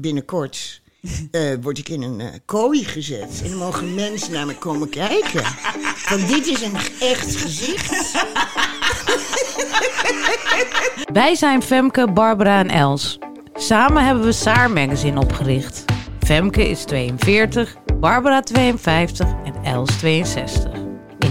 Binnenkort eh, word ik in een eh, kooi gezet. En dan mogen mensen naar me komen kijken. Want dit is een echt gezicht. Wij zijn Femke, Barbara en Els. Samen hebben we Saar Magazine opgericht. Femke is 42, Barbara 52 en Els 62.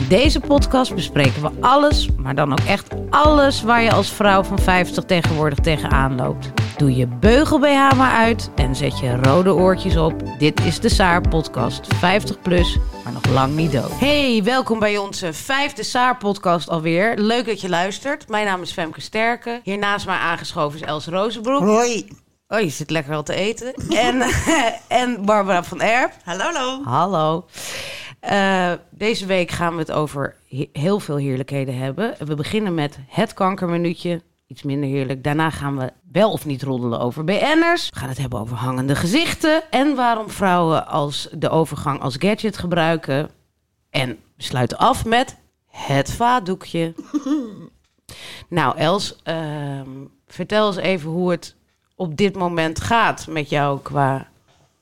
In deze podcast bespreken we alles, maar dan ook echt alles waar je als vrouw van 50 tegenwoordig tegenaan loopt. Doe je beugel BH maar uit en zet je rode oortjes op. Dit is de Saar podcast, 50 plus, maar nog lang niet dood. Hey, welkom bij onze vijfde Saar podcast alweer. Leuk dat je luistert. Mijn naam is Femke Sterke. Hiernaast mij aangeschoven is Els Rozenbroek. Hoi. Oh, je zit lekker al te eten. En, en Barbara van Erp. Hallo, hallo. Hallo. Uh, deze week gaan we het over he- heel veel heerlijkheden hebben. We beginnen met het kankerminuutje. Iets minder heerlijk. Daarna gaan we wel of niet roddelen over BN'ers. We gaan het hebben over hangende gezichten. En waarom vrouwen als de overgang als gadget gebruiken. En we sluiten af met het vaatdoekje. nou, Els, ehm, vertel eens even hoe het op dit moment gaat met jou qua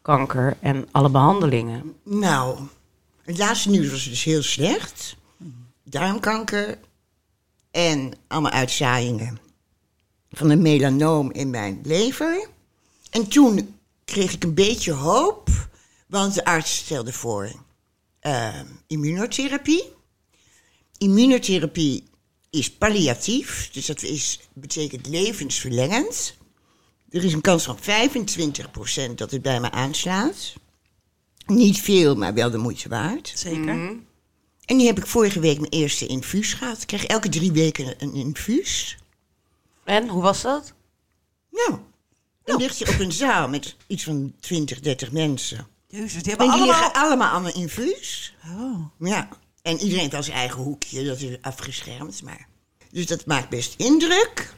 kanker en alle behandelingen. Nou, het laatste nieuws was dus heel slecht. Darmkanker en allemaal uitzaaiingen van een melanoom in mijn lever. En toen kreeg ik een beetje hoop, want de arts stelde voor eh, immunotherapie. Immunotherapie is palliatief, dus dat is, betekent levensverlengend. Er is een kans van 25% dat het bij me aanslaat. Niet veel, maar wel de moeite waard. Zeker. En die heb ik vorige week mijn eerste infuus gehad. Ik krijg elke drie weken een infuus. En hoe was dat? Nou, dan lig je op een zaal met iets van 20, 30 mensen. Jezus, die En hebben die allemaal... liggen allemaal aan een infuus. Oh. Ja, en iedereen heeft al zijn eigen hoekje, dat is afgeschermd. Maar. Dus dat maakt best indruk.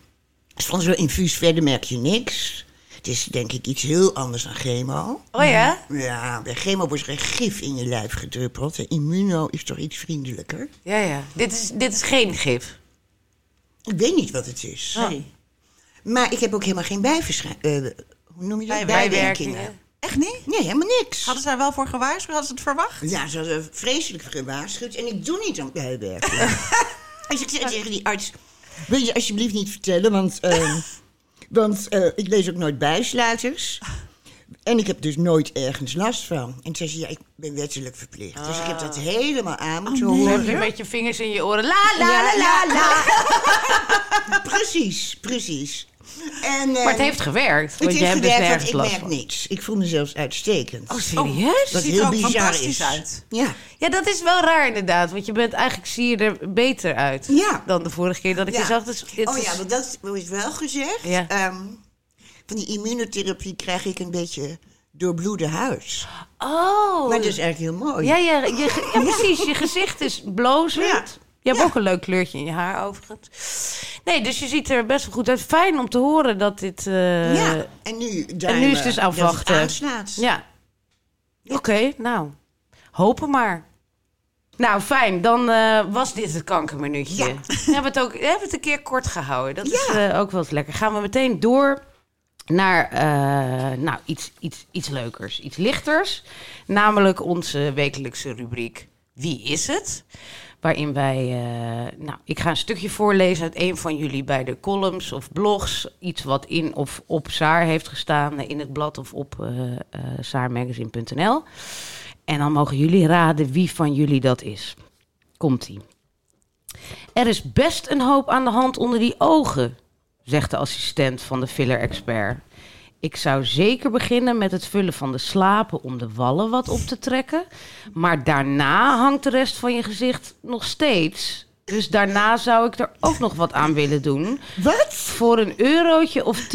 Dus van zo'n infuus verder merk je niks. Het is denk ik iets heel anders dan chemo. Oh ja? Ja, bij chemo wordt er een gif in je lijf gedruppeld. En immuno is toch iets vriendelijker. Ja, ja. Dit is, dit is geen gif. Ik weet niet wat het is. Nee. Maar ik heb ook helemaal geen bijverschijnselen. hoe noem je dat? Bijwerkingen. Echt niet? Nee, helemaal niks. Hadden ze daar wel voor gewaarschuwd? Hadden ze het verwacht? Ja, ze hadden vreselijk gewaarschuwd. En ik doe niet aan bijwerkingen. dus ik zei tegen die arts... Wil je alsjeblieft niet vertellen, want... eh, want eh, ik lees ook nooit bijsluiters. En ik heb dus nooit ergens last van. En toen zei ze, ja, ik ben wettelijk verplicht. Dus ik heb dat helemaal aan moeten nee. Dan horen. heb je met je vingers in je oren. La, la, la, la, la. Precies, precies. En, Maar het eh, heeft gewerkt. Het Want heeft je hebt dus nergens ik last merk van. niks. Ik voel me zelfs uitstekend. Oh, serieus? Wat ziet heel er ook bizar fantastisch is. uit. Ja. Ja, dat is wel raar inderdaad. Want je bent eigenlijk, zie je er beter uit Ja. dan de vorige keer dat ik je Ja. zag. Dus Oh is- ja, want dat wordt wel gezegd. Ja. Ehm, van die immunotherapie krijg ik een beetje doorbloede huis. Oh. Maar dat is eigenlijk heel mooi. Ja, ja, je, ge- ja, precies. Je gezicht is blozend. Ja. Je hebt Ja. ook een leuk kleurtje in je haar overigens. Nee, dus je ziet er best wel goed uit. Fijn om te horen dat dit... eh, Ja, en nu, en nu is het dus afwachten. aanslaat. Ja. Oké, nou. Hopen maar. Nou, fijn. Dan eh, was dit het kankerminuutje. Ja. We hebben het ook we hebben het een keer kort gehouden. Dat is Ja. eh, ook wel eens lekker. Gaan we meteen door naar nou, iets, iets, iets leukers, iets lichters. Namelijk onze wekelijkse rubriek Wie is het? Waarin wij, eh, nou, ik ga een stukje voorlezen uit een van jullie bij de columns of blogs. Iets wat in of op Saar heeft gestaan eh, in het blad of op eh saarmagazine.nl. En dan mogen jullie raden wie van jullie dat is. Komt-ie. Er is best een hoop aan de hand onder die ogen, zegt de assistent van de filler-expert. Ik zou zeker beginnen met het vullen van de slapen om de wallen wat op te trekken. Maar daarna hangt de rest van je gezicht nog steeds Dus daarna zou ik er ook nog wat aan willen doen. Wat? Voor een eurotje of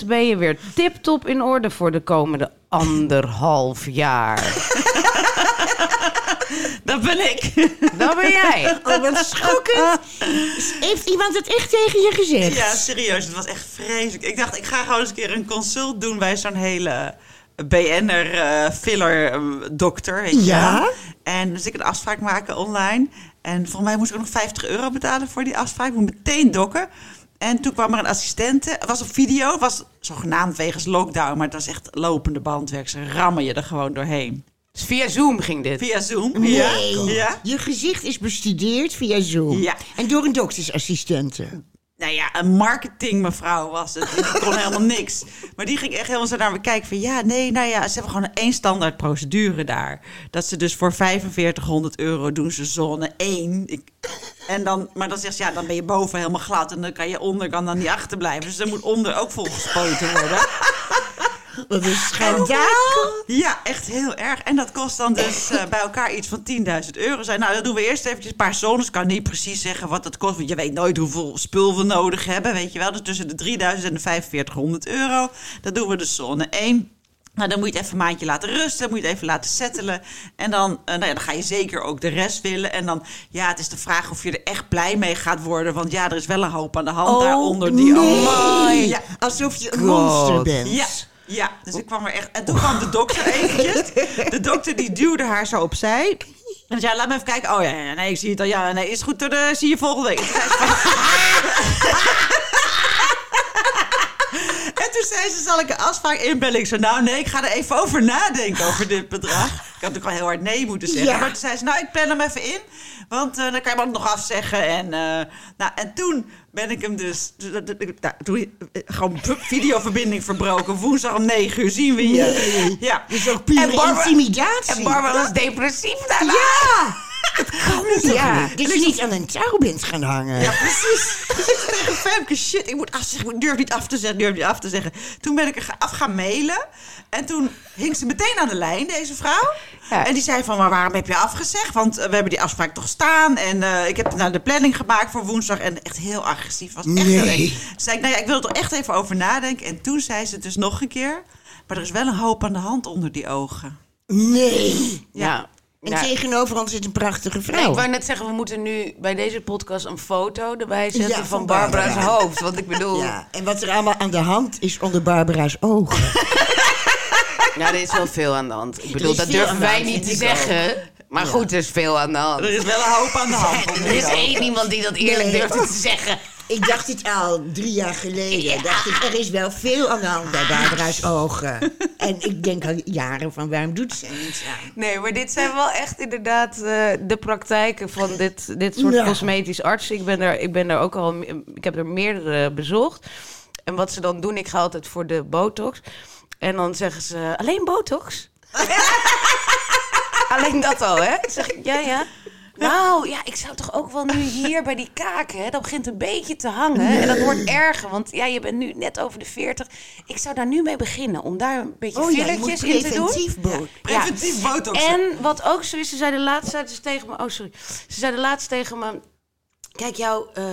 10.000 ben je weer tip-top in orde voor de komende anderhalf jaar. Dat ben ik. Dat ben jij. Oh, wat schokkend. Heeft iemand het echt tegen je gezegd? Ja, serieus. Het was echt vreselijk. Ik dacht, ik ga gewoon eens een keer een consult doen bij zo'n hele BN'er eh, filler eh, dokter. Weet je Ja? wel. En dus ik een afspraak maken online. En volgens mij moest ik ook nog 50 euro betalen voor die afspraak. Ik moet meteen dokken. En toen kwam er een assistente. Het was op video. Het was zogenaamd wegens lockdown. Maar het was echt lopende bandwerk. Ze rammen je er gewoon doorheen. Dus via Zoom ging dit. Via Zoom. Nee. Ja. ja. Je gezicht is bestudeerd via Zoom. Ja. En door een doktersassistente. Nou ja, een marketingmevrouw was het. Die kon helemaal niks. Maar die ging echt helemaal zo naar me kijken van... ja, nee, nou ja, ze hebben gewoon één standaard procedure daar. Dat ze dus voor 4500 euro doen ze zone 1. Ik, en dan, maar dan zegt ze, ja, dan ben je boven helemaal glad... en dan kan je onder kan dan niet achterblijven. Dus dan moet onder ook volgespoten worden. Wat een schandaal. Ja, echt heel erg. En dat kost dan dus eh, bij elkaar iets van 10.000 euro. Zei, nou, dan doen we eerst eventjes een paar zones. Ik kan niet precies zeggen wat dat kost. Want je weet nooit hoeveel spul we nodig hebben. Weet je wel. Dus tussen de 3000 en de 4500 euro. Dat doen we de zone 1. Nou, dan moet je het even een maandje laten rusten. Dan moet je het even laten settelen. En dan, eh, nou ja, dan ga je zeker ook de rest willen. En dan, ja, het is de vraag of je er echt blij mee gaat worden. Want ja, er is wel een hoop aan de hand Oh, daaronder. Die nee. ook- Ja, Alsof je een monster bent. ja, ja, dus ik kwam er echt. En toen kwam de dokter eventjes. De dokter die duwde haar zo opzij. En zei, laat me even kijken. Oh ja, ja, nee, ik zie het al. Ja, nee, is goed. Dan eh, zie je volgende week. En toen zei ze zal ik een afspraak inbellen? Ik zei, nou nee, ik ga er even over nadenken over dit bedrag. Ik had natuurlijk al heel hard nee moeten zeggen. Ja. Maar toen zei ze, nou, ik plan hem even in. Want eh, dan kan je hem ook nog afzeggen. En, eh, nou, en toen ben ik hem dus... Nou, toen, eh, gewoon videoverbinding verbroken. Woensdag om 9 uur zien we je. Nee. Ja. Dat is ook pure En Barbara- intimidatie. En Barbara was depressief daarna. Ja! Ja, niet. dat je niet aan een touw bent gaan hangen. Ja, precies. Dus ik zei tegen Femke, shit, ik moet afzeggen. Ik durf niet af te zeggen, durf niet af te zeggen. Toen ben ik er af gaan mailen. En toen hing ze meteen aan de lijn, deze vrouw. Ja. En die zei van, maar waarom heb je afgezegd? Want eh, we hebben die afspraak toch staan. En eh, ik heb nou de planning gemaakt voor woensdag. En echt heel agressief. Was echt Nee. Toen zei ik, nou ja, ik wil er toch echt even over nadenken. En toen zei ze dus nog een keer... Maar er is wel een hoop aan de hand onder die ogen. Nee. Ja. En Ja. tegenover ons zit een prachtige Nee, vrouw. ik wou net zeggen, we moeten nu bij deze podcast een foto erbij zetten Ja, van, van Barbara's Barbara. hoofd. Want ik bedoel, ja. Ja, en wat er allemaal aan de hand is onder Barbara's ogen. er is wel veel aan de hand. Ik bedoel, dat durven wij niet te ook. zeggen. Maar goed, er is veel aan de hand. Er is wel een hoop aan de hand. Er is één iemand die dat eerlijk Nee. durft te zeggen. Ik dacht het al drie jaar geleden. Dacht ik, er is wel veel aan de hand bij Barbara's ogen. En ik denk al jaren van waarom doet ze niets aan? Nee, maar dit zijn wel echt inderdaad eh, de praktijken van dit, dit soort cosmetisch artsen. Ik ben, er, ik ben er ook al, ik heb er meerdere bezocht. En wat ze dan doen, ik ga altijd voor de botox. En dan zeggen ze, alleen botox? alleen dat al, hè? Ik zeg, ja, ja. Nou, ja, ik zou toch ook wel nu hier bij die kaken, hè, dat begint een beetje te hangen. En dat wordt erger, want ja, je bent nu net over de 40. Ik zou daar nu mee beginnen, om daar een beetje Oh ja, fillertjes in te doen. preventief botox. Preventief botox. En wat ook zo is, ze zeiden laatst zeiden ze tegen me... Oh, sorry. Ze zeiden laatst tegen me... Kijk, jouw eh,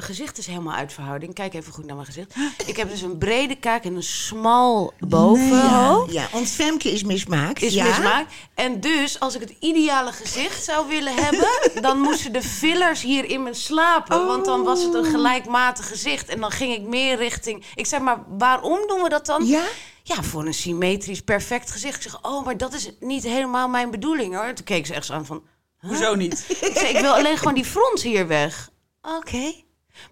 gezicht is helemaal uit verhouding. Kijk even goed naar mijn gezicht. Ik heb dus een brede kaak en een smal bovenhoofd. Ja, ons Femke is mismaakt. Is ja. mismaakt. En dus, als ik het ideale gezicht zou willen hebben... dan moesten de fillers hier in me slapen. Want dan was het een gelijkmatig gezicht. En dan ging ik meer richting... Ik zei, maar waarom doen we dat dan? Ja? Ja, voor een symmetrisch perfect gezicht. Ik zeg, oh, maar dat is niet helemaal mijn bedoeling hoor. Toen keek ze echt zo aan van... Hoezo niet? Ik zei, ik wil alleen gewoon die frons hier weg. Oké.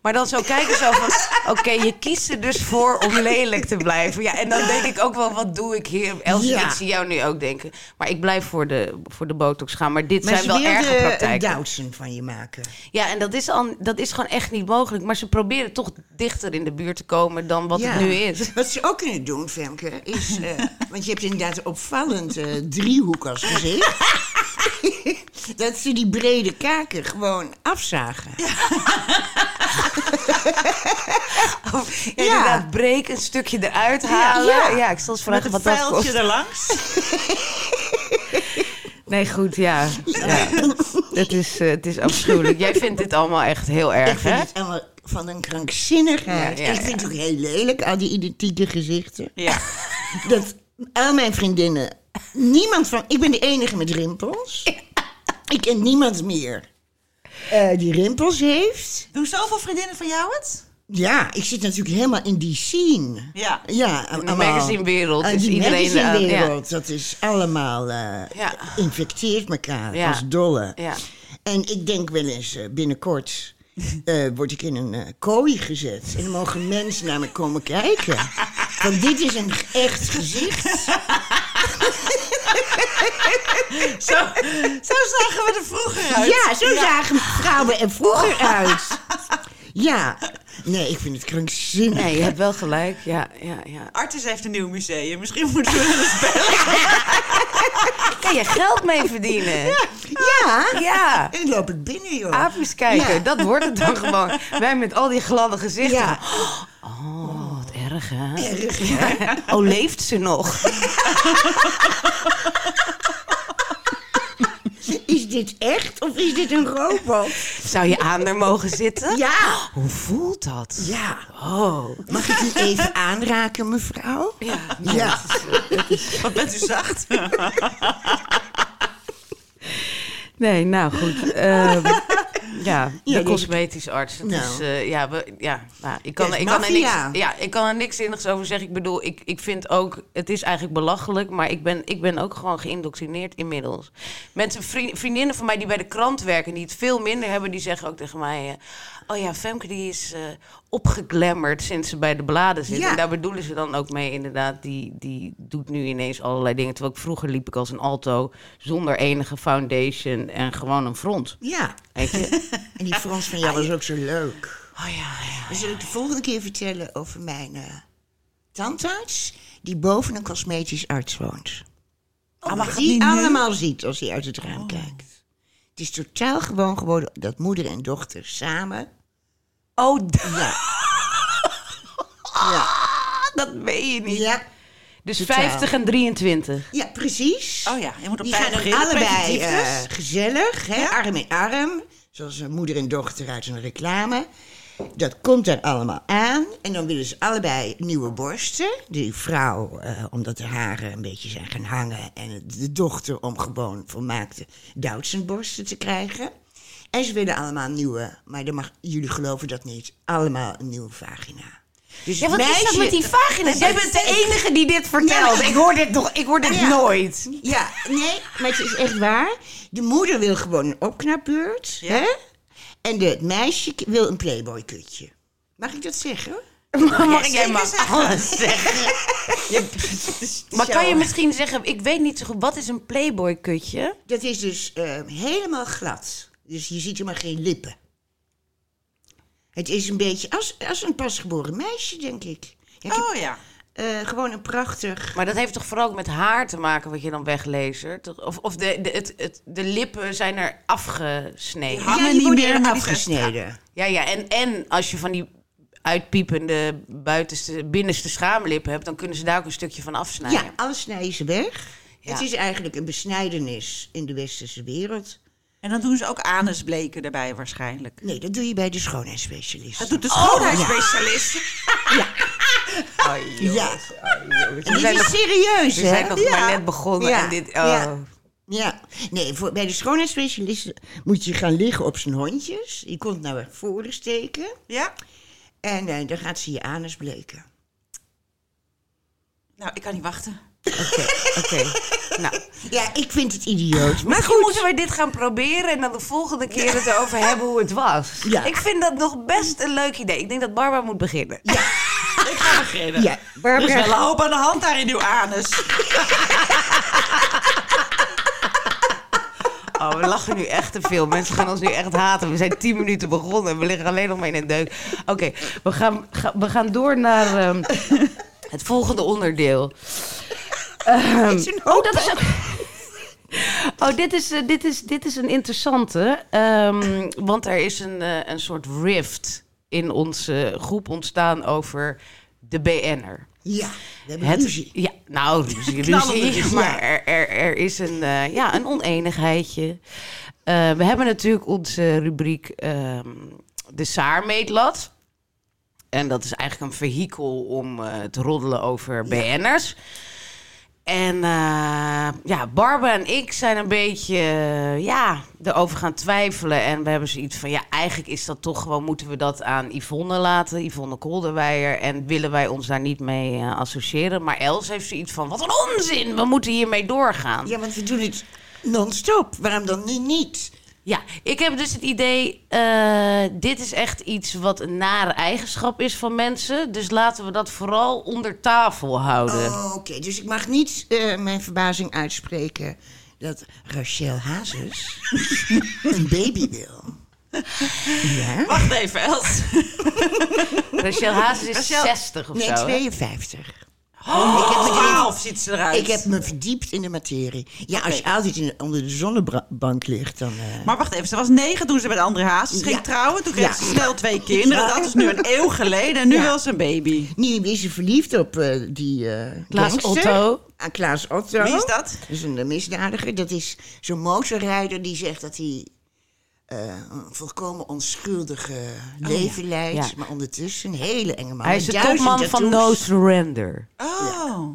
Maar dan zo kijken zo van... Oké, je kiest er dus voor om lelijk te blijven. Ja, en dan denk ik ook wel, wat doe ik hier? Els, Ja. ik zie jou nu ook denken. Maar ik blijf voor de, voor de botox gaan. Maar dit Maar zijn wel erge een praktijken. Doutzen van je maken. Ja, en dat is, al, dat is gewoon echt niet mogelijk. Maar ze proberen toch dichter in de buurt te komen dan wat Ja. het nu is. Wat ze ook kunnen doen, Femke, is... eh, want je hebt inderdaad een opvallend eh, driehoek als gezicht. dat ze die brede kaken gewoon afzagen. Ja, inderdaad, breek een stukje eruit halen. Ja, Ja. ik zal eens Met vragen een wat dat kost. vuiltje erlangs. Nee, goed, ja. ja. Het, is, eh, het is afschuwelijk. Jij vindt dit allemaal echt heel Ik erg, vind hè? het allemaal van een krankzinnigheid. Ja, ja, ik vind het ook heel lelijk, al die identieke gezichten. Ja. Dat al mijn vriendinnen, niemand van... Ik ben de enige met rimpels. Ik ken niemand meer eh, die rimpels heeft. Doen zoveel vriendinnen van jou het? Ja, ik zit natuurlijk helemaal in die scene. Ja. Ja, In de allemaal- magazinewereld Eh, is die iedereen... eh, magazinewereld, dat is allemaal... eh, Ja. infecteert elkaar Ja. als dolle. Ja. En ik denk wel eens, eh, binnenkort eh, word ik in een eh, kooi gezet. En dan mogen mensen naar me komen kijken. Want dit is een echt gezicht. Zo, zo zagen we er vroeger uit. Ja, zo zagen vrouwen er vroeger uit. Ja, nee, ik vind het krankzinnig. Nee, je hebt wel gelijk. Ja, ja, ja. Artis heeft een nieuw museum. Misschien moeten we eens bellen. Kan je geld mee verdienen? Ja, Ja. en dan loop ik binnen, joh. Aapjes kijken, Ja. dat wordt het dan gewoon. Wij met al die gladde gezichten. Ja. Oh, erg, hè? Erg, ja. Oh, leeft ze nog? Is dit echt of is dit een robot? Zou je aan haar mogen zitten? Ja. Hoe voelt dat? Ja. Oh. Mag ik u even aanraken, mevrouw? Ja. Ja. Wat bent u zacht? Nee, nou goed. Ehm, ja, de Ja, je- cosmetisch arts. Nou. is, eh, ja, we, ja nou, ik, kan, ik, kan er niks, ja, ik kan er niks zinnigs over zeggen. Ik bedoel, ik, ik vind ook, het is eigenlijk belachelijk, maar ik ben, ik ben ook gewoon geïndoctrineerd inmiddels. Mensen, vriend- vriendinnen van mij die bij de krant werken, die het veel minder hebben, die zeggen ook tegen mij: eh, Oh ja, Femke die is eh opgeglammerd sinds ze bij de bladen zit. Ja. En daar bedoelen ze dan ook mee, inderdaad. Die, die doet nu ineens allerlei dingen. Terwijl ik vroeger liep ik als een alto zonder enige foundation en gewoon een front. Ja. En die Frans van jou was ook zo leuk. Oh ja, ja. Dan zal ik de volgende keer vertellen over mijn eh, tandarts... die boven een cosmetisch arts woont. Oh, het die allemaal ziet als hij uit het raam kijkt. Het is totaal gewoon geworden dat moeder en dochter samen... Oh, Ja. ja. dat weet je niet. Ja. Dus totaal. 50 en 23. Ja, precies. Oh ja, je moet op Die gaan beginnen. allebei eh, gezellig, hè, Ja. arm in arm. Zoals een moeder en dochter uit een reclame. Dat komt dan allemaal aan. En dan willen ze allebei nieuwe borsten. Die vrouw, eh, omdat de haren een beetje zijn gaan hangen. En de dochter om gewoon volmaakte Duitsenborsten te krijgen. En ze willen allemaal nieuwe, maar dan mag, jullie geloven dat niet, allemaal een nieuwe vagina. Dus Ja, wat is dat met die vagina's? Jij bent de enige die dit vertelt. Ja. Ik hoor dit, nog, ik hoor dit Ja. nooit. Ja, nee, maar het is echt waar. De moeder wil gewoon een opknapbeurt, Ja. hè? En het meisje wil een playboy-kutje. Mag ik dat zeggen? Mag jij zeggen. alles zeggen? maar kan je misschien zeggen, ik weet niet zo goed, wat is een playboy kutje? Dat is dus eh, helemaal glad. Dus je ziet er maar geen lippen. Het is een beetje als, als een pasgeboren meisje, denk ik. Ja, ik heb, Oh ja. Eh, gewoon een prachtig... Maar dat heeft toch vooral ook met haar te maken wat je dan wegleest? Of, of de, de, het, het, de lippen zijn er afgesneden. Ja. hangen ja, die niet meer er afgesneden. Ja, ja, en, en als je van die uitpiepende buitenste, binnenste schaamlippen hebt, dan kunnen ze daar ook een stukje van afsnijden. Ja, alles snijden ze weg. Ja. Het is eigenlijk een besnijdenis in de westerse wereld. En dan doen ze ook anusbleken erbij waarschijnlijk. Nee, dat doe je bij de schoonheidsspecialist. Dat doet de schoonheidsspecialist. Oh, jongens, Ja. Jongens. We dit is nog, serieus, we hè? zijn nog ja. maar net begonnen Ja. en dit... Oh. Ja. Ja, nee, voor, bij de schoonheidsspecialist moet je gaan liggen op zijn hondjes. Die komt naar voren steken. Ja? En eh, dan gaat ze je anus bleken. Nou, ik kan niet wachten. Oké, oké. Nou, Ja, ik vind het idioot. Maar goed. moeten wij dit gaan proberen en dan de volgende keer het erover hebben hoe het was. Ja. Ik vind dat nog best een leuk idee. Ik denk dat Barbara moet beginnen. Ik Ja, Er is Barbara. wel een hoop aan de hand daar in uw anus. Oh, we lachen nu echt te veel. Mensen gaan ons nu echt haten. We zijn tien minuten begonnen en we liggen alleen nog maar in een deuk. Oké, we, gaan, ga- we gaan door naar ehm, het volgende onderdeel. Ehm, oh, dat is ook... Oh, dit is, eh, dit, is, dit is een interessante. ehm, want er is een, eh, een soort rift in onze groep ontstaan over de BN'er. Ja, we hebben Het, ruzie. ja, nou, ruzie, ruzie. Maar er, er, er is een, eh, ja, een oneenigheidje. Eh, we hebben natuurlijk onze rubriek ehm, de Saarmeetlat. En dat is eigenlijk een vehikel om eh, te roddelen over BN'ers. En eh, ja, Barbara en ik zijn een beetje eh, ja, erover gaan twijfelen. En we hebben zoiets van, ja, eigenlijk is dat toch gewoon... moeten we dat aan Yvonne laten, Yvonne Kolderweijer... en willen wij ons daar niet mee eh, associëren. Maar Els heeft zoiets van, wat een onzin, we moeten hiermee doorgaan. Ja, want we doen het non-stop. Waarom dan nu niet? Ja, ik heb dus het idee, eh, dit is echt iets wat een nare eigenschap is van mensen. Dus laten we dat vooral onder tafel houden. Oh, Oké, dus ik mag niet eh, mijn verbazing uitspreken dat Rachel Hazes een baby wil. Ja? Wacht even, Els. Rachel Hazes is Rachel- 60 of Nee, zo. hè? 52. Oh, ik heb me erin- 12 ziet ze eruit. Ik heb me verdiept in de materie. Ja, als je altijd in, onder de zonnebank ligt, dan... eh, Maar wacht even, ze was negen toen ze de andere Hazes ging Ja. trouwen. Toen kreeg Ja. ze snel twee kinderen. Ja. Dat is nu een eeuw geleden. En nu wil ze een baby. Nu is ze verliefd op eh, die eh Klaas gangster. Otto. Aan Klaas Otto. Wie is dat? Dat is een misdadiger. Dat is zo'n motorrijder die zegt dat hij eh, een volkomen onschuldige leven leidt. Ja. Maar ondertussen een hele enge man. Hij is de topman van. No Surrender. Oh. Ja,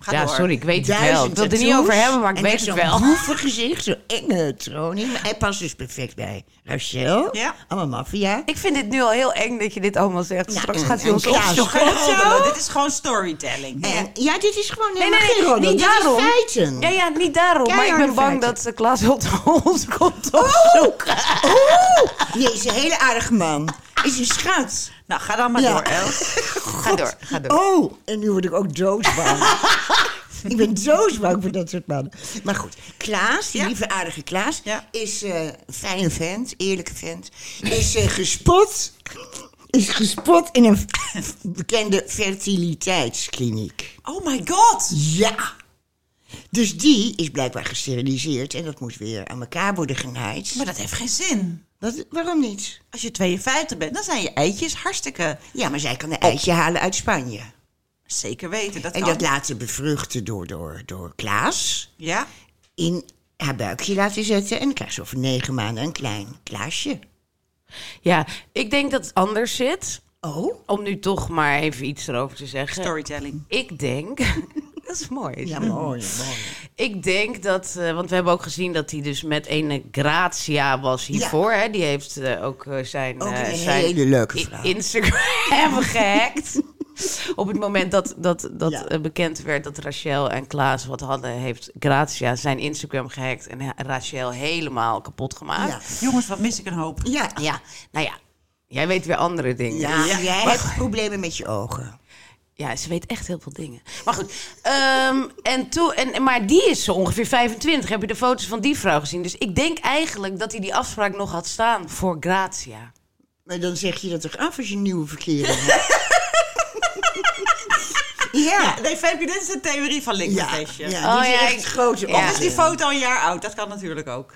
ga Ja, door. sorry, ik weet het wel. Ik wil het er niet over hebben, maar ik en weet het wel. Zo'n gezicht, zo'n enge tronie. Maar hij past dus perfect bij Rachel. Ja. Allemaal maffia. Ik vind dit nu al heel eng dat je dit allemaal zegt. Ja, Straks en- gaat hij ons opzoeken. Dit is gewoon storytelling. En, ja, dit is gewoon Nee, helemaal nee, geen nee, roddel. niet Dit daarom. is feiten. Ja, ja, niet daarom. Maar ik ben bang feiten. dat uh, Klaas Otto ons komt opzoeken. Oeh, nee, is een hele aardige man. Is een schat. Nou, ga dan maar Ja. door, Els. Ga door, ga door. Oh, en nu word ik ook doodsbang. ik ben doodsbang voor dat soort mannen. Maar goed, Klaas, die Ja. lieve aardige Klaas, Ja. is eh, een fijne vent, eerlijke vent. Is eh, gespot, is gespot in een bekende fertiliteitskliniek. Oh my god. Ja. Dus die is blijkbaar gesteriliseerd en dat moet weer aan elkaar worden genaaid. Maar dat heeft geen zin. Wat, waarom niet? Als je 52 bent, dan zijn je eitjes hartstikke... Ja, maar zij kan een eitje halen uit Spanje. Zeker weten, dat En kan. dat laten bevruchten door, door, door Klaas. Ja? In haar buikje laten zetten. En ze over negen maanden een klein Klaasje. Ja, ik denk dat het anders zit. Oh? Om nu toch maar even iets erover te zeggen. Storytelling. Ik denk... dat is mooi. Ja, mooi, mooi. Ik denk dat, eh, want we hebben ook gezien dat hij dus met een Grazia was hiervoor. Hè? Die heeft eh, ook eh, zijn, Ook een zijn hele leuke i- vrouw. Instagram gehackt. Op het moment dat, dat, dat Ja. bekend werd dat Rachel en Klaas wat hadden, heeft Grazia zijn Instagram gehackt en Rachel helemaal kapot gemaakt. Ja. Jongens, wat mis ik een hoop. Ja. Ja, nou ja, jij weet weer andere dingen. Ja, jij hebt problemen met je ogen. Ja, ze weet echt heel veel dingen. Maar goed, ehm, en toen, en, maar die is zo ongeveer 25. Heb je de foto's van die vrouw gezien? Dus ik denk eigenlijk dat hij die afspraak nog had staan voor Grazia. Maar dan zeg je dat toch af als je een nieuwe verkering hebt? ja. Nee, Femke, dit is de theorie van Ja, linkervestje. ja, Oh, die is ja, echt ik- grote ja. Of is die foto een jaar oud? Dat kan natuurlijk ook.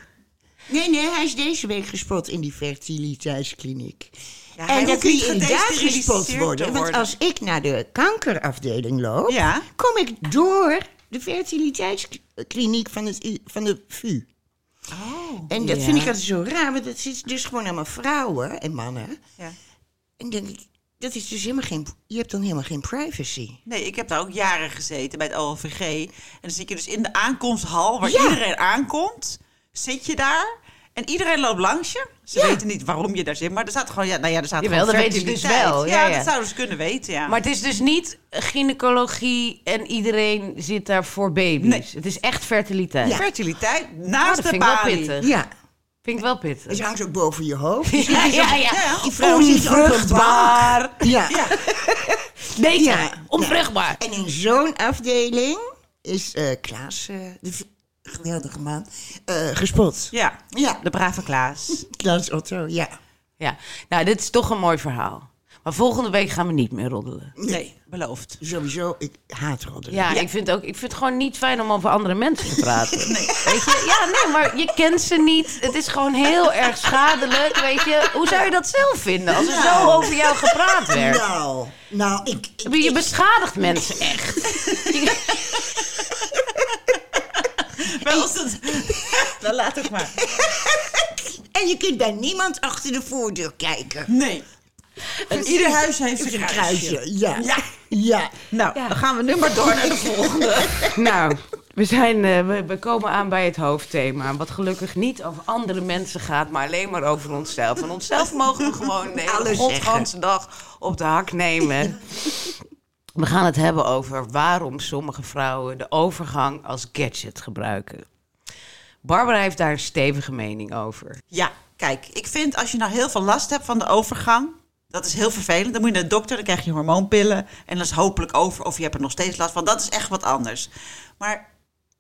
Nee, nee, hij is deze week gespot in die fertiliteitskliniek. Ja, en dan kun niet je inderdaad gespot worden. Want als ik naar de kankerafdeling loop, Ja. kom ik door de fertiliteitskliniek van, het, van de VU. Oh. En dat Ja. vind ik altijd zo raar, want dat zit dus gewoon allemaal vrouwen en mannen. Ja. En denk ik, dat is dus helemaal geen, je hebt dan helemaal geen privacy. Nee, ik heb daar ook jaren gezeten bij het OLVG. En dan zit je dus in de aankomsthal waar Ja. iedereen aankomt. Zit je daar en iedereen loopt langs je. Ze Ja. weten niet waarom je daar zit, maar er staat gewoon, ja, nou ja, er staat Jawel, gewoon dat weten ze dus wel, Ja, ja, ja. dat zouden ze kunnen weten, ja. Maar het is dus niet gynaecologie en iedereen zit daar voor baby's. Nee. Het is echt fertiliteit. Ja. fertiliteit Nou, naast dat de vind ik wel balie. pittig. Ja, Vind ik wel pittig. het hangt ook boven je hoofd. Ja, ja, ja. Die vrouw zit op een Onvruchtbaar. bank. Ja. Ja. Nee, Ja. ja. onvruchtbaar. En in zo'n afdeling is eh, Klaas, eh, de geweldige man, eh, gespot. ja, Ja, de brave Klaas. Klaas Otto, ja. Ja, nou, dit is toch een mooi verhaal. Maar volgende week gaan we niet meer roddelen. Nee, beloofd. Sowieso, ik haat roddelen. Ja, Ik, vind ook, ik vind het gewoon niet fijn om over andere mensen te praten. Weet je? Ja, nee, maar je kent ze niet. Het is gewoon heel erg schadelijk, weet je. Hoe zou je dat zelf vinden als er zo over jou gepraat werd? Nou, nou, ik... ik- Je ik- beschadigt mensen echt. Als het... Dan laat het maar. en je kunt bij niemand achter de voordeur kijken. Nee. En ieder huis heeft zijn Een kruisje. ja. Ja. Ja. Nou, dan gaan we nu maar door naar de volgende. Nou, we, zijn, eh, we, we komen aan bij het hoofdthema. Wat gelukkig niet over andere mensen gaat, maar alleen maar over onszelf. En onszelf mogen we gewoon de hele dag op de hak nemen. We gaan het hebben over waarom sommige vrouwen de overgang als gadget gebruiken. Barbara heeft daar een stevige mening over. Ja, kijk, ik vind als je nou heel veel last hebt van de overgang, dat is heel vervelend. Dan moet je naar de dokter, dan krijg je hormoonpillen en dat is hopelijk over of je hebt er nog steeds last van. Dat is echt wat anders. Maar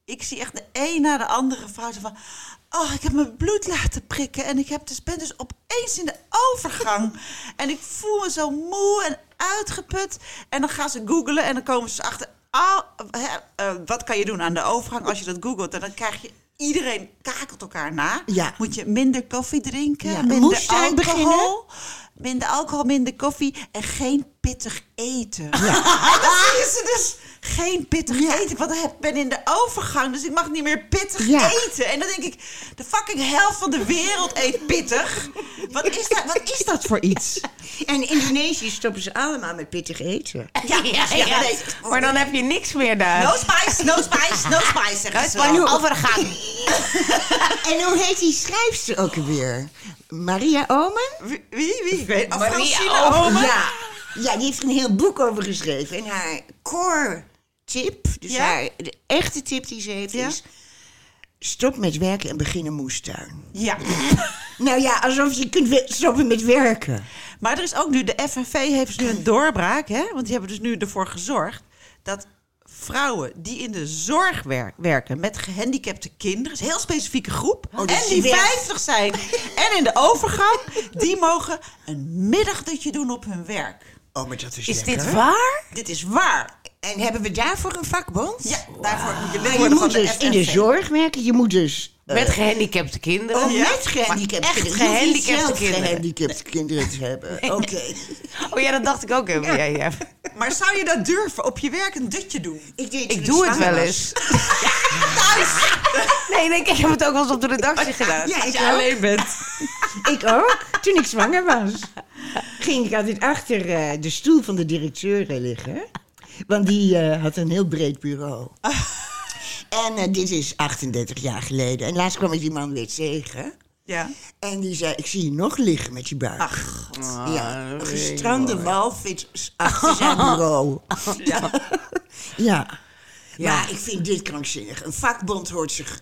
ik zie echt de een na de andere vrouw zo van, oh, ik heb mijn bloed laten prikken en ik heb dus, ben dus opeens in de overgang en ik voel me zo moe en uitgeput. En dan gaan ze googlen en dan komen ze achter, ah, hè, eh, wat kan je doen aan de overgang als je dat googelt? En dan krijg je Iedereen kakelt elkaar na. Ja. Moet je minder koffie drinken, Ja, minder alcohol. beginnen. Minder alcohol, minder koffie en geen pittig eten. Ja. En dan zie je ze dus geen pittig Ja. eten. Want ik ben in de overgang, dus ik mag niet meer pittig Ja. eten. En dan denk ik, de fucking helft van de wereld eet pittig. Wat is dat, wat is dat voor iets? En in Indonesië stoppen ze allemaal met pittig eten. Ja, ja, Ja, nee. Maar dan heb je niks meer daar. No spice, no spice, no spice, zeggen ze. Overgang. En hoe heet die schrijfster ook alweer? Maria Omen? Wie, wie? Ik weet Maria Omen. Ja. ja, die heeft een heel boek over geschreven. En haar core tip, dus Ja? haar, de echte tip die ze heeft, Ja? is... Stop met werken en begin een moestuin. Ja. Nou ja, alsof je kunt stoppen met werken. Maar er is ook nu, de FNV heeft dus nu een doorbraak, hè? Want die hebben dus nu ervoor gezorgd dat vrouwen die in de zorg wer- werken met gehandicapte kinderen, een heel specifieke groep, Oh, en die die werkt- 50 zijn en in de overgang, die mogen een middagdutje doen op hun werk. Oh, maar dat is Is lekker. dit waar? Dit is waar. En hebben we daarvoor een vakbond? Ja, daarvoor moet je je moet de dus in de zorg werken. Je moet dus... eh, Met gehandicapte kinderen. Oh, Ja? met gehandicapte echt kinderen. Gehandicapte zelf kinderen. gehandicapte kinderen te hebben. Oké. Oh ja, dat dacht ik ook even. Ja, ja. Maar zou je dat durven, op je werk een dutje doen? Ik, deed Ik doe het wel eens. Nee, nee, ik heb het ook wel eens op de redactie gedaan. Ja, ik Als je ook. alleen bent. Ik ook. Toen ik zwanger was, ging ik altijd achter eh, de stoel van de directeur eh, liggen. Want die eh, had een heel breed bureau. En dit is 38 jaar geleden. En laatst kwam ik die man weer tegen. Ja. En die zei, ik zie je nog liggen met je buik. Ach, ja, een gestrande walvis achter zijn bureau. ja. Ja. Ja. Maar ik vind dit krankzinnig. Een vakbond hoort zich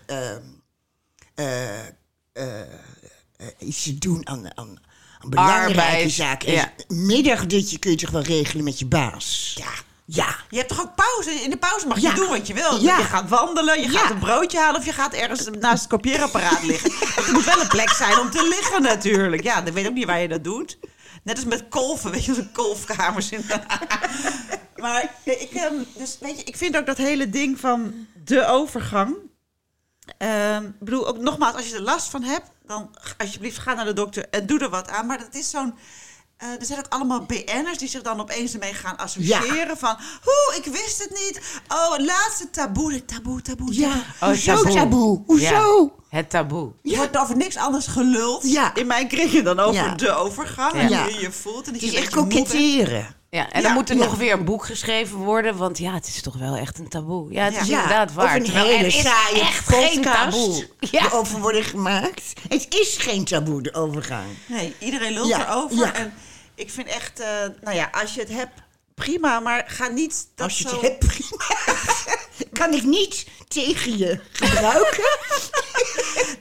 eh, iets te doen aan, aan, aan belangrijke Arbeid, zaken. En ja. Middagdutje kun je toch wel regelen met je baas? Ja. Ja. Je hebt toch ook pauze? In de pauze mag je Ja. doen wat je wil. Ja. Je gaat wandelen, je gaat een broodje halen... of je gaat ergens naast het kopieerapparaat liggen. Er moet wel een plek zijn om te liggen natuurlijk. Ja, dan weet ik ook niet waar je dat doet. Net als met kolven, weet je, zo'n kolfkamers. In. maar ik, ehm, dus, weet je, ik vind ook dat hele ding van de overgang... Ehm, ik bedoel, ook nogmaals, als je er last van hebt... dan alsjeblieft ga naar de dokter en doe er wat aan. Maar dat is zo'n... eh, er zijn ook allemaal BN'ers die zich dan opeens ermee gaan associëren. Van, hoe, ik wist het niet. Oh, het laatste taboe, taboe, taboe. Ja. taboe. Hoezo taboe. taboe? Hoezo? Ja, het taboe. Je wordt over niks anders geluld Ja. in mijn kringen dan over Ja. de overgang. Ja. En je je voelt. En dat Het is je een echt koketteren. Ja, en Ja, dan moet er ja. nog weer een boek geschreven worden, want ja, het is toch wel echt een taboe. Ja, het is Ja. inderdaad waar. Of een Terwijl hele er is saaie echt geen taboe. Ja. erover worden gemaakt. Het is geen taboe, de overgang. Nee, iedereen lult Ja, erover. ja. En ik vind echt, eh, nou ja, als je het hebt, prima. Maar ga niet dat Als je zo... het hebt, prima. kan ik niet tegen je gebruiken.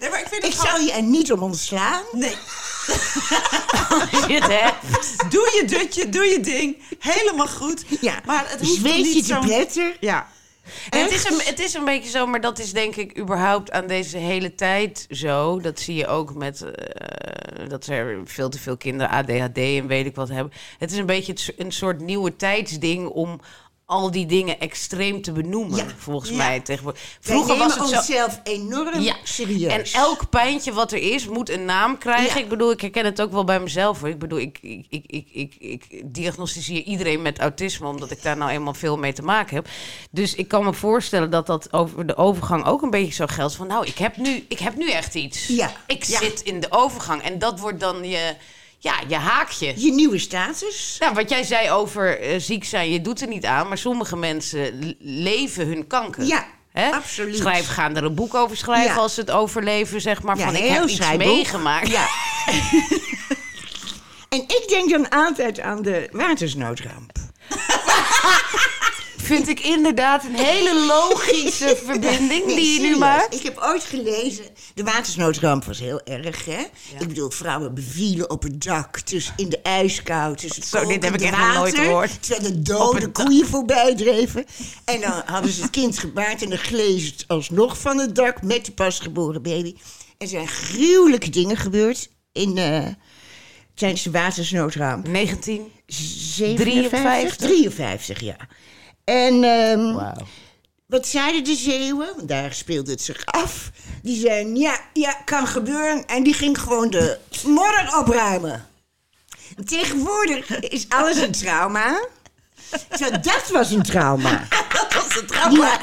Nee, maar ik vind ik het zal je er niet om ontslaan. Nee, Als je het hebt. doe je dutje, doe je ding. Helemaal goed. Ja. Maar het hoeft Zweet je niet zo'n... pletter. Ja. En het, is een, het is een beetje zo, maar dat is denk ik überhaupt aan deze hele tijd zo. Dat zie je ook met eh, dat er veel te veel kinderen ADHD en weet ik wat hebben. Het is een beetje een soort nieuwe tijdsding om al die dingen extreem te benoemen, Ja. volgens Ja. mij. Tegenwoordig. Vroeger was het zo... onszelf enorm Ja, serieus. En elk pijntje wat er is, moet een naam krijgen. Ik bedoel, ik herken het ook wel bij mezelf. Hoor. Ik bedoel, ik, ik, ik, ik, ik, ik diagnosticeer iedereen met autisme... omdat ik daar nou eenmaal veel mee te maken heb. Dus ik kan me voorstellen dat dat over de overgang ook een beetje zo geldt. Van nou, ik heb nu, ik heb nu echt iets. Ja. Ik zit in de overgang. En dat wordt dan je, ja, je haakje. Je nieuwe status. Nou, wat jij zei over eh, ziek zijn, je doet er niet aan. Maar sommige mensen leven hun kanker. Ja, Hè? absoluut. Schrijf, gaan er een boek over schrijven Ja. als ze het overleven, zeg maar. Ja, van ik heb iets schrijfboek. meegemaakt. Ja. en ik denk dan altijd aan de watersnoodramp. Vind ik inderdaad een hele logische verbinding die je nu maakt. Ik heb ooit gelezen, de watersnoodramp was heel erg, hè? Ik bedoel, vrouwen bevielen op het dak, tussen in de ijskou, tussen het Zo, dit heb ik echt nog nooit gehoord. Terwijl de dode koeien voorbij dreven. En dan hadden ze het kind gebaard en dan glezen ze het alsnog van het dak met de pasgeboren baby. Er zijn gruwelijke dingen gebeurd in, eh, tijdens de watersnoodramp. 19. 57? 53, ja. En ehm, wat zeiden de Zeeuwen? Want daar speelde het zich af. Die zeiden, ja, ja, kan gebeuren. En die ging gewoon de modder opruimen. En tegenwoordig is alles een trauma. Terwijl dat was een trauma. Dat was het trauma.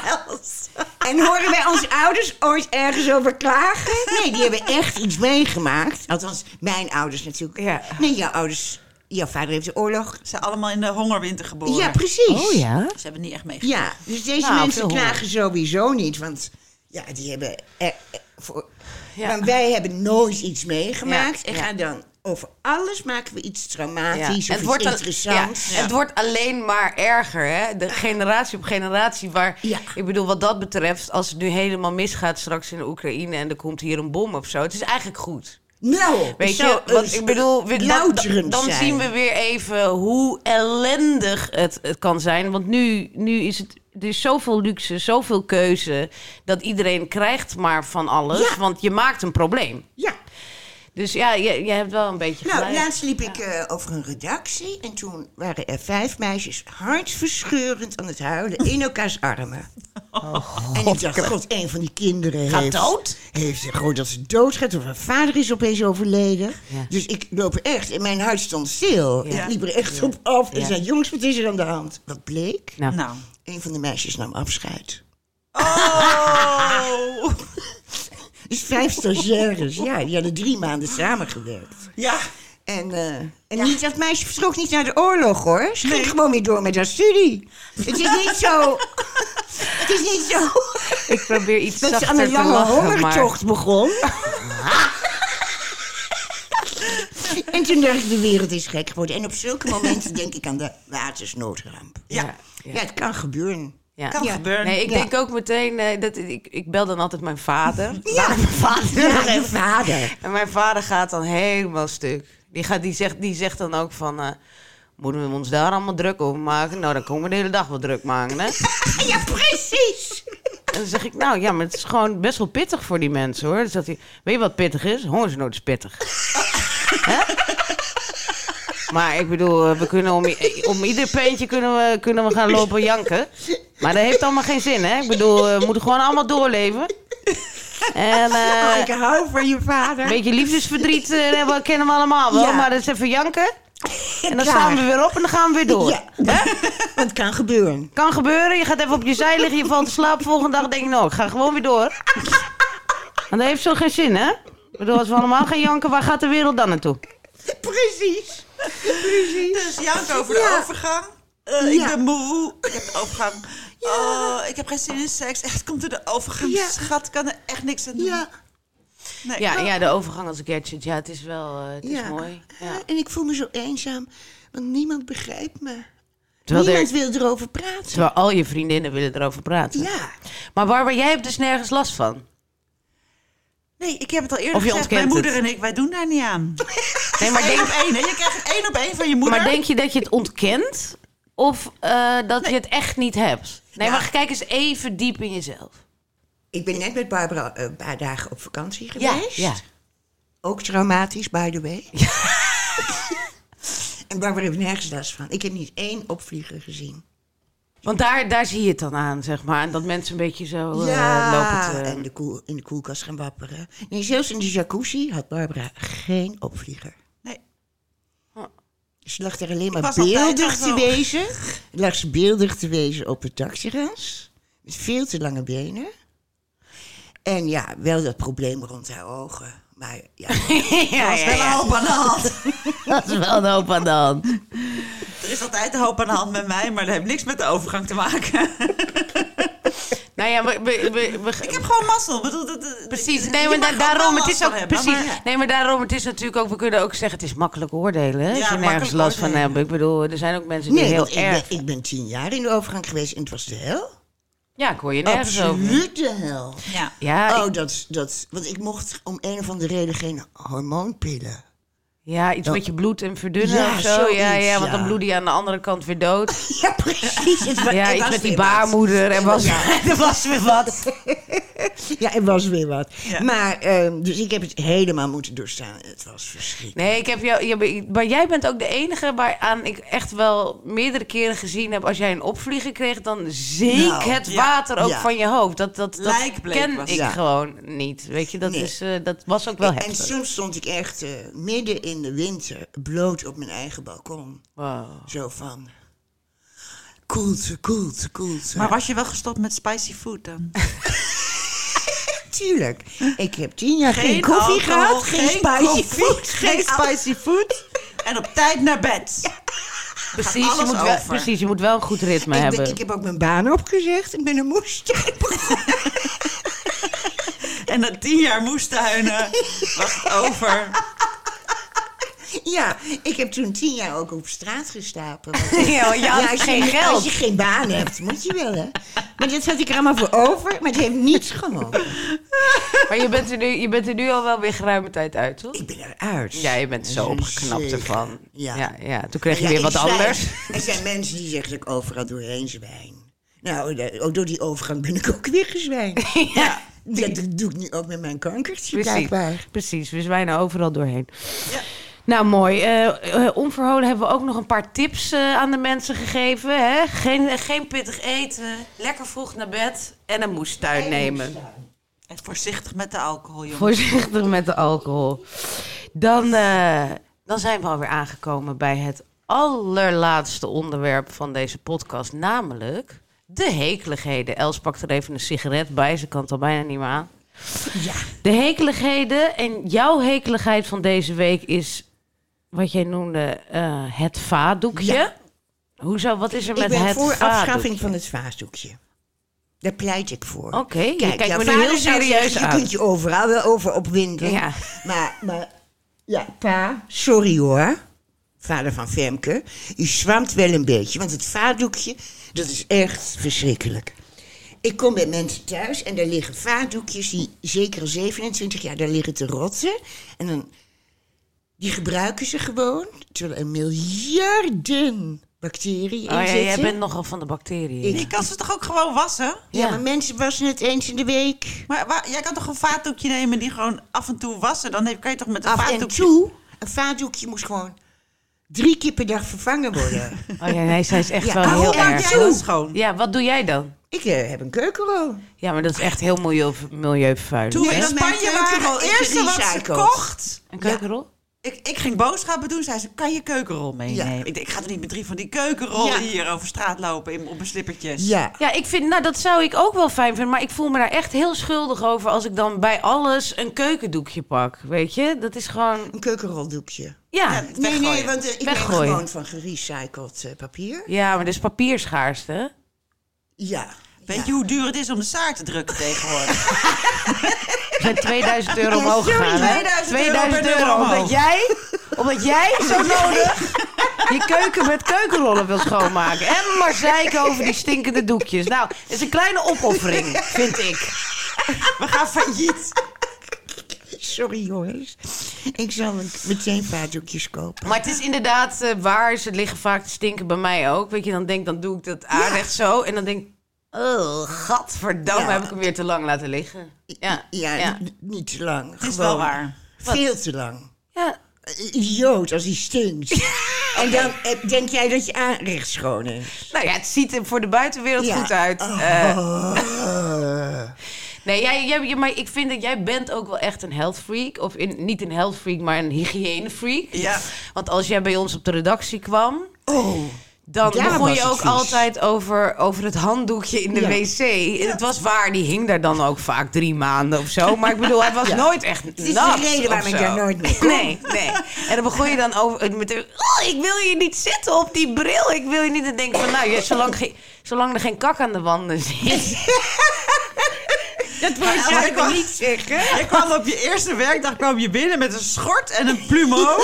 En horen wij onze ouders ooit ergens over klagen? Nee, die hebben echt iets meegemaakt. Althans, mijn ouders natuurlijk. Ja. Nee, jouw ouders... Jouw vader heeft de oorlog. Ze zijn allemaal in de hongerwinter geboren. Ja, precies. Oh ja? Ze hebben niet echt meegemaakt. Ja, dus deze Nou, mensen klagen sowieso niet, want ja, die hebben. er- er- voor, Ja. Maar wij hebben nooit iets meegemaakt. Ja, En ja. gaan dan over alles maken we iets traumatisch Ja. of iets al- interessants. ja, Het wordt alleen maar erger, hè? De generatie op generatie waar... Ja. Ik bedoel, wat dat betreft, als het nu helemaal misgaat straks in de Oekraïne... en er komt hier een bom of zo, het is eigenlijk goed. Nou, Weet je, eens ik bedoel, we- dan, zien we weer even hoe ellendig het, het kan zijn. Want nu, nu is het, er is zoveel luxe, zoveel keuze, dat iedereen krijgt maar van alles. Ja. Want je maakt een probleem. Ja, Dus ja, je, je hebt wel een beetje nou, gelijk. laatst liep ik eh, over een redactie en toen waren er vijf meisjes hartverscheurend aan het huilen in elkaars armen. En ik dacht, god, een van die kinderen Oh, Gaat heeft, dood? heeft gewoon dat ze doodgaat of haar vader is opeens overleden. Ja. Dus ik loop er echt en mijn hart stond stil. Ja. Ik liep er echt op af en Ja. zei, jongens, wat is er aan de hand? Wat bleek? Nou, Nou. Een van de meisjes nam afscheid. Oh! Dus vijf stagiaires, ja, die hadden drie maanden samengewerkt. Ja. En, eh, en niet, dat meisje vertrok niet naar de oorlog, hoor. Ze ging gewoon weer door met haar studie. Het is niet zo... Het is niet zo ik probeer iets dat ze zachter aan een te lange lachen, maar... hongertocht begon. en toen dacht ik, de wereld is gek geworden. En op zulke momenten denk ik aan de watersnoodramp. Ja, Ja, ja. het kan gebeuren. Ja. Kan Ja. gebeuren. Nee, ik Ja. denk ook meteen, eh, dat, ik, ik bel dan altijd mijn vader. Ja, mijn vader. Ja, je vader. En mijn vader gaat dan helemaal stuk. Die, gaat, die, zegt, die zegt dan ook van... eh, moeten we ons daar allemaal druk over maken? Nou, dan komen we de hele dag wel druk maken, hè? Ja, precies. En dan zeg ik, nou ja, maar het is gewoon best wel pittig voor die mensen, hoor. Dan zegt hij, weet je wat pittig is? Hongersnood is pittig. Hè? Maar ik bedoel, eh, we kunnen om, i- om ieder peentje kunnen we, kunnen we gaan lopen janken. Maar dat heeft allemaal geen zin, hè? Ik bedoel, we moeten gewoon allemaal doorleven. En eh, Oh, ik hou van je vader. een beetje liefdesverdriet eh, hebben- kennen we allemaal wel. Ja. Maar dat is even janken. En dan Klaar. staan we weer op en dan gaan we weer door. Ja, het kan gebeuren. Kan gebeuren, je gaat even op je zij liggen, je valt te slapen. Volgende dag denk je, nou, ik ga gewoon weer door. Want dat heeft zo geen zin, hè? Ik bedoel, als we allemaal gaan janken, waar gaat de wereld dan naartoe? Precies. Precies. Dus janken over de Ja. overgang. Eh, Ik Ja. ben moe. Ik heb de overgang. Oh, ik heb geen zin in seks. Echt, komt er de overgang. Ja. Schat, ik kan er echt niks aan doen. Ja. Nee. Ja, ja de overgang als gadget, ja, het is wel eh, het is mooi. Ja. En ik voel me zo eenzaam, want niemand begrijpt me. Terwijl, niemand er, wil erover praten. terwijl al je vriendinnen willen erover praten. Ja. Maar Barbara, jij hebt dus nergens last van. Nee, ik heb het al eerder Of je gezegd. Mijn moeder het. en ik, wij doen daar niet aan. Nee, maar denk, op één, hè? Je krijgt één op één van je moeder. maar denk je dat je het ontkent? Of eh, dat je het echt niet hebt? Nee, Ja. maar kijk eens even diep in jezelf. Ik ben net met Barbara eh, een paar dagen op vakantie geweest. ja. Ook traumatisch, by the way. en Barbara heeft nergens last van. Ik heb niet één opvlieger gezien. Want daar, daar zie je het dan aan, zeg maar. En dat mensen een beetje zo eh, lopen te... en de koel, in de koelkast gaan wapperen. Nee, zelfs in de jacuzzi had Barbara geen opvlieger. Ze lag er alleen maar beeldig te wezen. Lag ze beeldig te wezen op het dakterras. Met veel te lange benen. En ja, wel dat probleem rond haar ogen. Maar ja, ja, Dat is wel een hoop aan de hand. Dat is wel een hoop aan de hand. Er is altijd een hoop aan de hand met mij, maar dat heeft niks met de overgang te maken. Nou ja, we, we, we, we- Ik heb gewoon mazzel. Ik Bedoel, dat, dat- Precies, nee, maar da- daarom, het is ook, hebben, precies, maar- nee, maar daarom, het is natuurlijk ook, we kunnen ook zeggen, het is makkelijk oordelen, hè, als Ja, je nergens makkelijk last van oordelen. hebt. Ik bedoel, er zijn ook mensen die nee, heel want ik erg... ben, ik ben tien jaar in de overgang geweest en het was de hel. Ja, ik hoor je nergens over. Absoluut de hel. Ja. Ja, Oh, ik- dat, dat, want ik mocht om een of andere reden geen hormoonpillen. Ja, iets met je bloed en verdunnen Ja, of zo. ja, zoiets, ja, want dan ja. bloed je aan de andere kant weer dood. Ja, precies. Het wa- Ja, iets was met die baarmoeder. En was, Ja. er was weer wat. Ja, er was weer wat. Ja. Maar, ehm, dus ik heb het helemaal moeten doorstaan. Het was verschrikkelijk. Nee, ik heb jou, je- maar jij bent ook de enige waaraan ik echt wel meerdere keren gezien heb. Als jij een opvlieger kreeg, dan zeek Nou, het water ook van je hoofd. Dat, dat, dat ken was ik gewoon niet. Weet je, dat, Nee. is, eh, dat was ook wel en, en heftig. soms stond ik echt eh, midden in de winter bloot op mijn eigen balkon. Wow. Zo van... Koelte, koelte, koelte. Maar was je wel gestopt met spicy food dan? Tuurlijk. Ik heb tien jaar geen, koffie alcohol, gehad, geen, spicy koffie, food. Geen spicy food. En op tijd naar bed. Precies je, moet wel, precies, je moet wel een goed ritme Ik, hebben. ben, ik heb ook mijn baan opgezegd. Ik ben een moestuin En na tien jaar moestuinen was het over. Ja, ik heb toen tien jaar ook op straat gestapen. Ja, je had als geen je, geld. Als je geen baan hebt, moet je wel, hè. Maar dat had ik er allemaal voor over, maar het heeft niets geholpen. Maar je bent, er nu, je bent er nu al wel weer geruime tijd uit, toch? Ik ben eruit. Ja, je bent zo opgeknapt Zeker. ervan. Ja. Ja, ja. Toen kreeg je Ja, weer wat anders. Er zijn mensen die zeggen dat ik overal doorheen zwijn. Nou, de- door die overgang ben ik ook weer gezwijnd. Ja. Dat doe ik nu ook met mijn kankertje, Precies, blijkbaar. precies. We zwijnen overal doorheen. Ja. Nou, mooi. Eh, onverholen hebben we ook nog een paar tips eh, aan de mensen gegeven. Hè? Geen, geen pittig eten, lekker vroeg naar bed en een moestuin nemen. En voorzichtig met de alcohol, jongen. Voorzichtig met de alcohol. Dan, dan zijn we alweer aangekomen bij het allerlaatste onderwerp van deze podcast, namelijk de hekeligheden. Els pakt er even een sigaret bij, ze kan het al bijna niet meer aan. Ja. De hekeligheden en jouw hekeligheid van deze week is wat jij noemde eh, het vaatdoekje. Ja. Hoezo? Wat is er Ik met ben het voor vaatdoekje? afschaffing van het vaasdoekje. Daar pleit ik voor. Oké, me nu vader heel serieus. Je kunt je overal wel over opwinden. Ja. Maar, maar, ja, pa, sorry hoor. Vader van Femke. U zwamt wel een beetje, want het vaatdoekje, dat is echt verschrikkelijk. Ik kom bij mensen thuis en daar liggen vaatdoekjes die zeker al 27 jaar daar liggen te rotten. En dan, die gebruiken ze gewoon, terwijl er miljarden bacteriën in Oh ja, zitten. jij bent nogal van de bacteriën. Je kan ze toch ook gewoon wassen? Ja, Ja. maar mensen wassen het eens in de week. Maar waar- jij kan toch een vaatdoekje nemen die gewoon af en toe wassen? Dan heb- kan je toch met een Af en vaatdoekje... toe, een vaatdoekje moest gewoon drie keer per dag vervangen worden. Oh ja, nee, zij is echt Ja, wel oh, heel erg. jij schoon? Ja, wat doe jij dan? ik eh, heb een keukenrol. Ja, maar dat is echt heel milieu, milieuvervuilend. Toen we in Spanje waren, het eerste wat ze kocht... Een keukenrol? Ik, ik ging boodschappen doen, zei ze, kan je keukenrol meenemen? Ja. Ik, denk, ik ga er niet met drie van die keukenrollen Ja. hier over straat lopen in, op mijn slippertjes. Ja. Ja, ik vind, nou, dat zou ik ook wel fijn vinden. Maar ik voel me daar echt heel schuldig over als ik dan bij alles een keukendoekje pak. Weet je? Dat is gewoon. Een keukenroldoekje. Ja, Ja, ja, Nee, nee, Weggooien. want eh, ik Weggooien. ben gewoon van gerecycled eh, papier. maar dat is papierschaarste. hè? Ja. Weet ja. je hoe duur het is om de saar te drukken tegenwoordig? Zijn 2000 euro omhoog gegaan. hè? 2000 euro 2000 per euro. nummer Omdat jij, omdat jij zo nodig je keuken met keukenrollen wil schoonmaken. En maar zeiken over die stinkende doekjes. Nou, het is een kleine opoffering, vind ik. We gaan failliet. Sorry jongens. Ik zal meteen vaatdoekjes kopen. Maar het is inderdaad eh, waar. Ze liggen vaak te stinken bij mij ook. Weet je, dan denk dan doe ik dat aanrecht zo. En dan denk ik, oh, gadverdamme, Ja. heb ik hem weer te lang laten liggen. Ja, Ja, niet te lang. Het is wel waar. Veel te lang. ja. Idioot als hij stinkt. en dan eh, denk jij dat je aanrecht schoon is. Nou ja, het ziet er voor de buitenwereld Ja. goed uit. Oh. Eh, nee, jij, jij, jij- maar ik vind dat jij bent ook wel echt een health freak. Of in, niet een health freak, maar een hygiëne freak. Ja. Want als jij bij ons op de redactie kwam... Oh, Dan begon je het ook vies. altijd over, over het handdoekje in de Ja. wc. En het was waar, die hing daar dan ook vaak drie maanden of zo. Maar ik bedoel, hij was Ja. nooit echt Het is de reden waarom ik daar nooit mee kom. Nee, nee. En dan begon je dan over met de, oh, ik wil je niet zitten op die bril. Ik wil je niet. En denk van, nou, zolang, zolang er geen kak aan de wanden zit. dat Ja, maar ik wou- niet zeggen. Je kwam op je eerste werkdag kwam je binnen met een schort en een plumo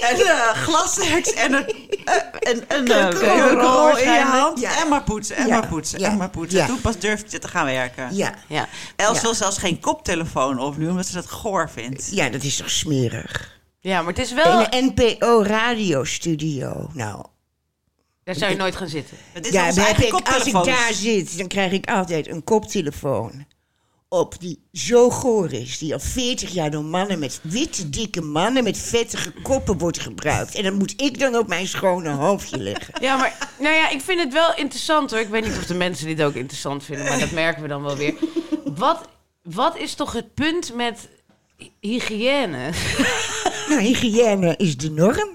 en uh, glasheks en een, uh, en, en, uh, Keukenrol in je hand. Ja. En maar poetsen, en Ja. maar poetsen, Ja. en maar poetsen. Ja. Toen pas durfde je te gaan werken. Ja, Ja. Els Ja. wil zelfs geen koptelefoon opnieuw, omdat ze dat goor vindt. ja, dat is toch smerig. ja, maar het is wel... In een NPO-radiostudio. Nou, Daar zou je nooit gaan zitten. Het is ja, als ik daar zit, dan krijg ik altijd een koptelefoon op die zo goor is. Die al 40 jaar door mannen met witte, dikke mannen met vettige koppen wordt gebruikt. En dat moet ik dan op mijn schone hoofdje leggen. Ja, maar nou ja, ik vind het wel interessant hoor. Ik weet niet of de mensen dit ook interessant vinden, maar dat merken we dan wel weer. Wat, wat is toch het punt met hy- hygiëne? Nou, hygiëne is de norm.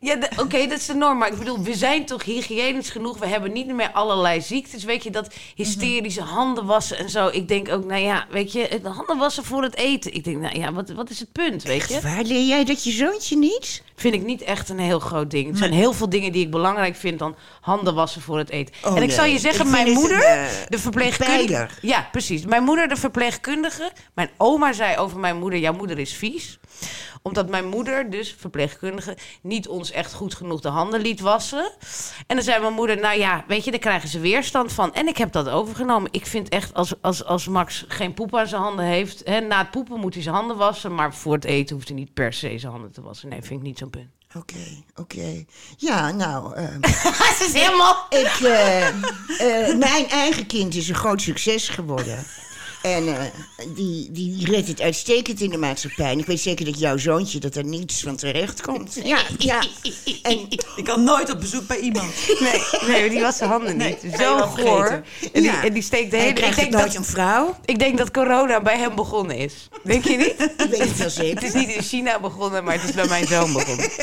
Ja, de- oké, dat is de norm. Maar ik bedoel, we zijn toch hygiënisch genoeg. We hebben niet meer allerlei ziektes. Weet je, dat hysterische handen wassen en zo. Ik denk ook, nou ja, weet je, handen wassen voor het eten. Ik denk, nou ja, wat, wat is het punt, weet je? Waar leer jij dat je zoontje niet? Vind ik niet echt een heel groot ding. Er zijn heel veel dingen die ik belangrijk vind dan handen wassen voor het eten. Oh, en ik nee. zal je zeggen, Ik mijn moeder, een, eh, de verpleegkundige... Ja, precies. Mijn moeder, de verpleegkundige. Mijn oma zei over mijn moeder, jouw moeder is vies omdat mijn moeder, dus verpleegkundige, niet ons echt goed genoeg de handen liet wassen. En dan zei mijn moeder, nou ja, weet je, daar krijgen ze weerstand van. En ik heb dat overgenomen. Ik vind echt, als, als, als Max geen poep aan zijn handen heeft... Hè, na het poepen moet hij zijn handen wassen... maar voor het eten hoeft hij niet per se zijn handen te wassen. Nee, vind ik niet zo'n punt. Oké, oké. Ja, nou, Het is helemaal... ik, eh, eh, mijn eigen kind is een groot succes geworden. En eh, die, die redt het uitstekend in de maatschappij. En ik weet zeker dat jouw zoontje dat er niets van terecht komt. Ja, ja. En Ik kan nooit op bezoek bij iemand. Nee, nee, die was zijn handen niet. Nee, Zo goor. En Ja. en die steekt de hij hele... Ik krijgt denk, nooit dat, een vrouw. ik denk dat corona bij hem begonnen is. Denk je niet? Ik weet het wel Het zeker. is niet in China begonnen, maar het is bij mijn zoon begonnen.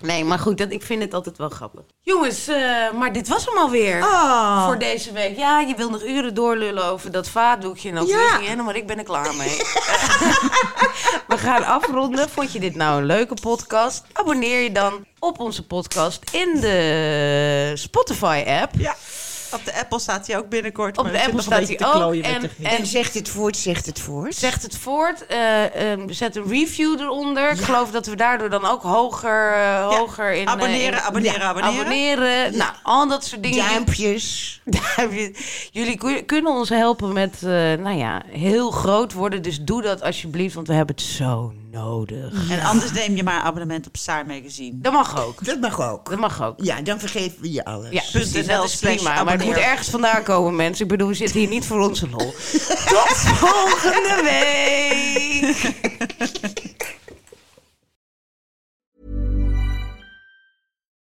Nee, maar goed, dat, ik vind het altijd wel grappig. Jongens, eh, maar dit was hem alweer Oh. voor deze week. Ja, je wil nog uren doorlullen over dat vaatdoekje en over Ja. maar ik ben er klaar mee. We gaan afronden. Vond je dit nou een leuke podcast? Abonneer je dan op onze podcast in de Spotify-app. Ja, op de Apple staat hij ook binnenkort. Op de Apple staat hij ook. En, en zegt het voort, zegt het voort. Zegt het voort. eh, ehm, zet een review eronder. Ik geloof dat we daardoor dan ook hoger, eh, hoger in... eh, Abonneren, in- abonneren, Ja, abonneren. abonneren. Nou, al dat soort dingen. Duimpjes. Duimpje. Jullie kun- kunnen ons helpen met, eh, nou ja, heel groot worden. Dus doe dat alsjeblieft, want we hebben het zo nodig. En anders neem je maar een abonnement op Saar Magazine. Dat mag ook. Dat mag ook. Dat mag ook. Ja, dan vergeven we je alles. Ja, precies. .nl Dat is prima. Maar het moet ergens vandaan komen, mensen. Ik bedoel, we zitten hier niet voor onze lol. Tot volgende week!